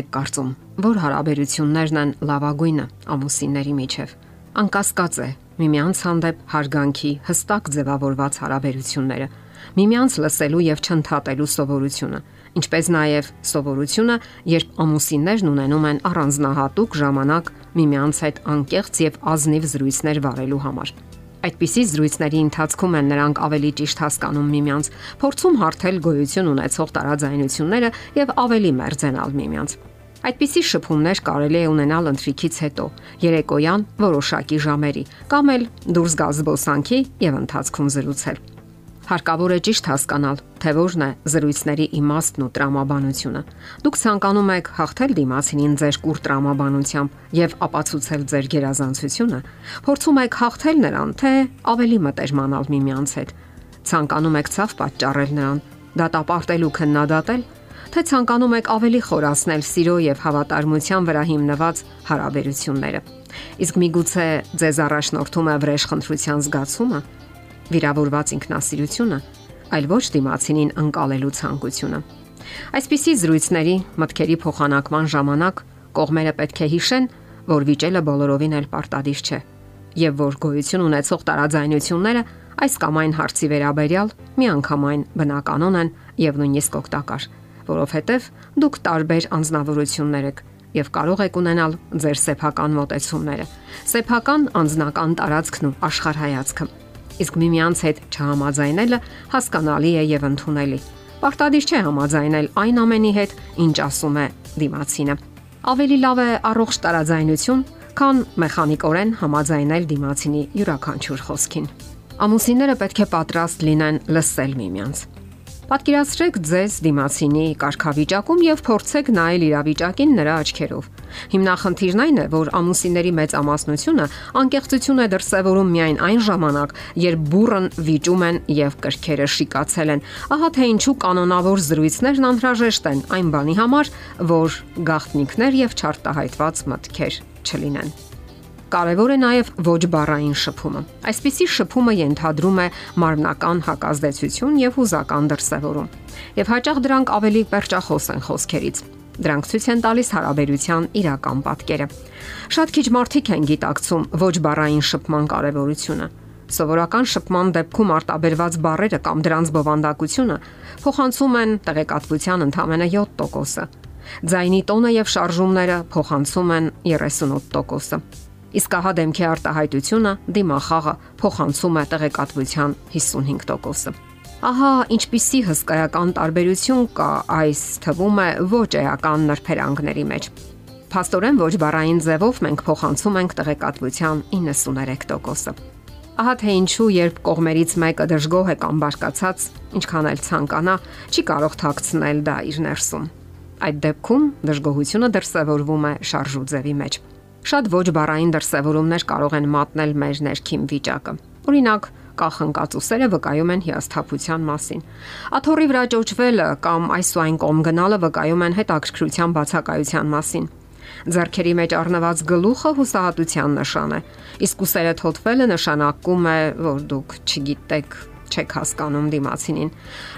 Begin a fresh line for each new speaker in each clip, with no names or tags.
եք կարծում, որ հարաբերություններն են լավագույնը ամուսինների միջև։ Անկասկած է, միմյանց հանդեպ հարգանքի հստակ ձևավորված հարաբերությունները, միմյանց լսելու եւ չընդհատելու սովորությունը, ինչպես նաեւ սովորությունը, երբ ամուսիններն ունենում են առանձնահատուկ ժամանակ միմյանց հետ անկեղծ եւ ազնիվ զրույցներ վարելու համար։ Այդպիսի զրույցների ընթացքում են նրանք ավելի ճիշտ հասկանում միմյանց, փորձում հարթել գոյություն ունեցող տարաձայնությունները եւ ավելի մերձենալ միմյանց։ Այդպիսի շփումներ կարելի է ունենալ ընթրիքից հետո, երեկոյան որոշակի ժամերի, կամ էլ դուրս գալ զբոսանքի եւ ընթացքում զրուցել։ Հարկավոր է ճիշտ հասկանալ, թե որն է զրույցների իմաստն ու տրամաբանությունը։ Դուք ցանկանում եք հաղթել դիմացինին ձեր կուր տրամաբանությամբ եւ ապացուցել ձեր գերազանցությունը, փորձում եք հաղթել նրան, թե ավելի մտերմանալ միմյանց հետ։ Ցանկանում եք ցավ պատճառել նրան, դատապարտել ու քննադատել, թե ցանկանում եք ավելի խորացնել սիրո եւ հավատարմության վրա հիմնված հարաբերությունները։ Իսկ միգուցե ձեզ առաջնորդում է վրեժխնդրության զգացումը, վիրավորված ինքնասիրությունը, այլ ոչ դիմացինին ընկալելու ցանկությունը։ Այսպիսի զրույցների մտքերի փոխանակման ժամանակ կողմերը պետք է հիշեն, որ վիճելը բոլորովին էլ պարտադիր չէ եւ որ գոյություն ունեցող տարաձայնությունները այս կամ այն հարցի վերաբերյալ միանգամայն բնականon են եւ նույնիսկ օգտակար, որովհետեւ դուք տարբեր անznավորություններ եք եւ կարող եք ունենալ ձեր սեփական մտածումները, սեփական անznական տարածքն ու աշխարհայացքը իսկ միմյանց հետ չհամաձայնելը հասկանալի է եւ ընդունելի։ Պարտադիր չէ համաձայնել այն ամենի հետ, ինչ ասում է դիմացինը։ Ավելի լավ է առողջ տարաձայնություն, քան մեխանիկորեն համաձայնել դիմացինի յուրաքանչյուր խոսքին։ Ամուսինները պետք է պատրաստ լինեն լսել միմյանց։ Պատկերացրեք ձեզ դիմացինի կարգավիճակում եւ փորձեք նայել իրավիճակին նրա աչքերով։ Հիմնախնդիրն այն է, որ ամուսինների մեծ ամասնությունը անկեղծություն է դրսևորում միայն այն ժամանակ, երբ բուրըն վիճում են եւ կրքերը շիկացել են։ Ահա թե ինչու կանոնավոր զրույցներն անհրաժեշտ են այն բանի համար, որ գաղտնիքներ եւ չարտահայտված մտքեր չլինեն։ Կարևոր է նաև ոչ բառային շփումը։ Այսպիսի շփումը ենթադրում է մարմնական հակազդեցություն եւ հուզական դրսևորում։ Եվ հաճախ դրանք ավելի perchախոս են խոսքերից։ Դրանք ցույց են տալիս հարաբերության իրական պատկերը։ Շատ քիչ մարդիկ են գիտակցում ոչ բառային շփման կարևորությունը։ Սովորական շփման դեպքում արտաբերված բառերը կամ դրանց բովանդակությունը փոխանցում են տեղեկատվության ընդամենը 7%-ը։ Ձայնի տոնը եւ շարժումները փոխանցում են 38%-ը իսկ ահա դեմքի արտահայտությունը դիմախաղը փոխանցում է տեղեկատվության 55%-ը։ Ահա ինչպիսի հսկայական տարբերություն կա այս թվում է ոչ էական նրբերանգների մեջ։ Փաստորեն ոչ բառային ձևով մենք փոխանցում ենք տեղեկատվության 93%-ը։ Ահա թե ինչու երբ կողմերից մեկը դժգոհ է կամ բարկացած, ինչքան էլ ցանկանա, չի կարող թաքցնել դա իր ներսում։ Այդ դեպքում դժգոհությունը դրսևորվում է շարժու ձևի մեջ։ Շատ ոչ բառային դրսևորումներ կարող են մատնել մեր ներքին վիճակը։ Օրինակ, կախնկածուսերը վկայում են հիասթափության մասին։ Աթոռի վրա ճոճվելը կամ այս ու այն կողմ գնալը վկայում են հետաքրքրության բացակայության մասին։ Ձեռքերի մեջ առնված գլուխը հուսահատության նշան է, իսկ ուսերը թոթվելը նշանակում է, որ դուք չգիտեք չեք հասկանում դիմացինին։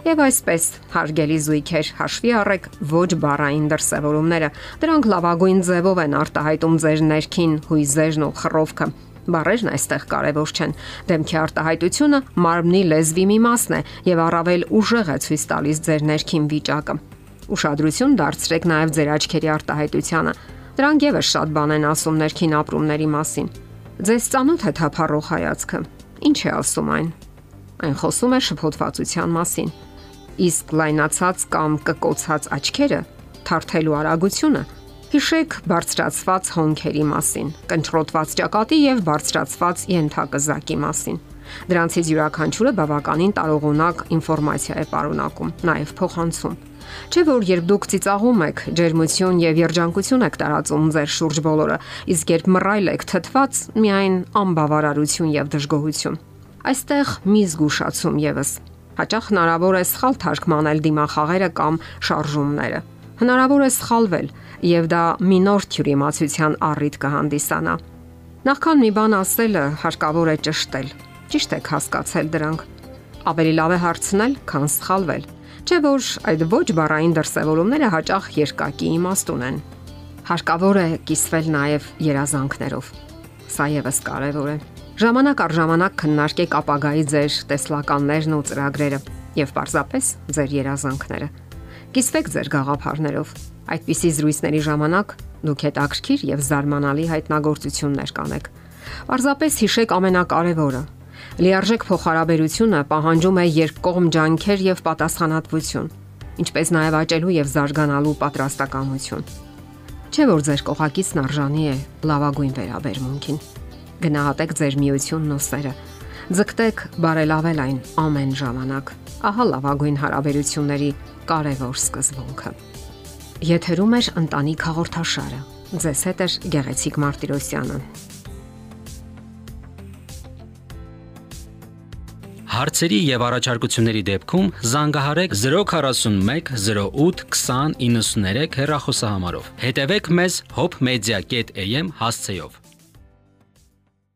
Եվ այսպես, հարգելի զույգեր, հաշվի առեք ոչ բառային դրսևորումները։ Դրանք լավագույն ձևով են արտահայտում ձեր ներքին հույզերն ու խռովքը։ Բարերն այստեղ կարևոր չեն։ Դեմքի արտահայտությունը մարմնի լեզվի մի մասն է եւ առավել ուժեղ է ցույց տալիս ձեր ներքին վիճակը։ Ուշադրություն դարձրեք նաեւ ձեր աչքերի արտահայտությանը։ Դրանք եւս շատ բան են ասում ներքին ապրումների մասին։ Ձեզ ծանոթ է թափառող հայացքը։ Ինչ է ասում այն։ Այն խոսում է շփոթվածության մասին։ Իսկ լայնացած կամ կկոցած աչքերը թարթելու արագությունը Հիշեք բարձրացված հոնքերի մասին, կընտրոտված ճակատի եւ բարձրացված ենթակզակի մասին։ Դրանցից յուրաքանչյուրը բավականին տարողունակ ինֆորմացիա է պարունակում, նաև փոխանցում։ Չէ որ երբ դուք ծիծաղում եք, ջերմություն եւ երջանկություն եք տարածում ձեր շուրջ բոլորը, իսկ երբ մռայլ եք թթված, միայն անբավարարություն եւ դժգոհություն։ Այստեղ մի զգուշացում եւս։ Հաճախ հնարավոր է սխալ թարգմանել դիմախաղերը կամ շարժումները։ Հնարավոր է սխալվել եւ դա մինոր թյուրիմացության առիթ կհանդիսանա։ Նախքան մի բան ասելը հարկավոր է ճշտել։ Ճիշտ եք հասկացել դրանք։ Ավելի լավ է հարցնել, քան սխալվել։ Չէ որ այդ ոչ բառային դրսևորումները հաճախ երկակի իմաստուն են։ Հարկավոր է կիսվել նաև երազանքներով։ Սա եւս կարևոր է։ Ժամանակ առ ժամանակ քննարկեք ապագայի ձեր տեսլականներն ու ծրագրերը եւ պարզապես ձեր երազանքները։ Կիսվեք ձեր գաղափարներով։ Այդպիսի զրույցների ժամանակ դուք հետաքրքիր եւ զարմանալի հայտնագործություններ կանեք։ Պարզապես հիշեք ամենակարևորը։ Լիարժեք փոխհարաբերությունը պահանջում է երկկողմ ջանքեր եւ պատասխանատվություն, ինչպես նաեւ աճելու եւ զարգանալու պատրաստակամություն։ Չէ որ ձեր կողակիցն արժանի է լավագույն վերաբերմունքին։ Գնահատեք ձեր միությունն ու սերը։ Ձգտեք բարելավել այն ամեն ժամանակ։ Ահա լավագույն հարաբերությունների կարևոր սկզբունքը։ Եթերում է ընտանիք հաղորդաշարը։ Ձեզ հետ է Գեղեցիկ Մարտիրոսյանը։
Հարցերի եւ առաջարկությունների դեպքում զանգահարեք 041 08 20 93 հեռախոսահամարով։ Հետևեք մեզ hopmedia.am հասցեով։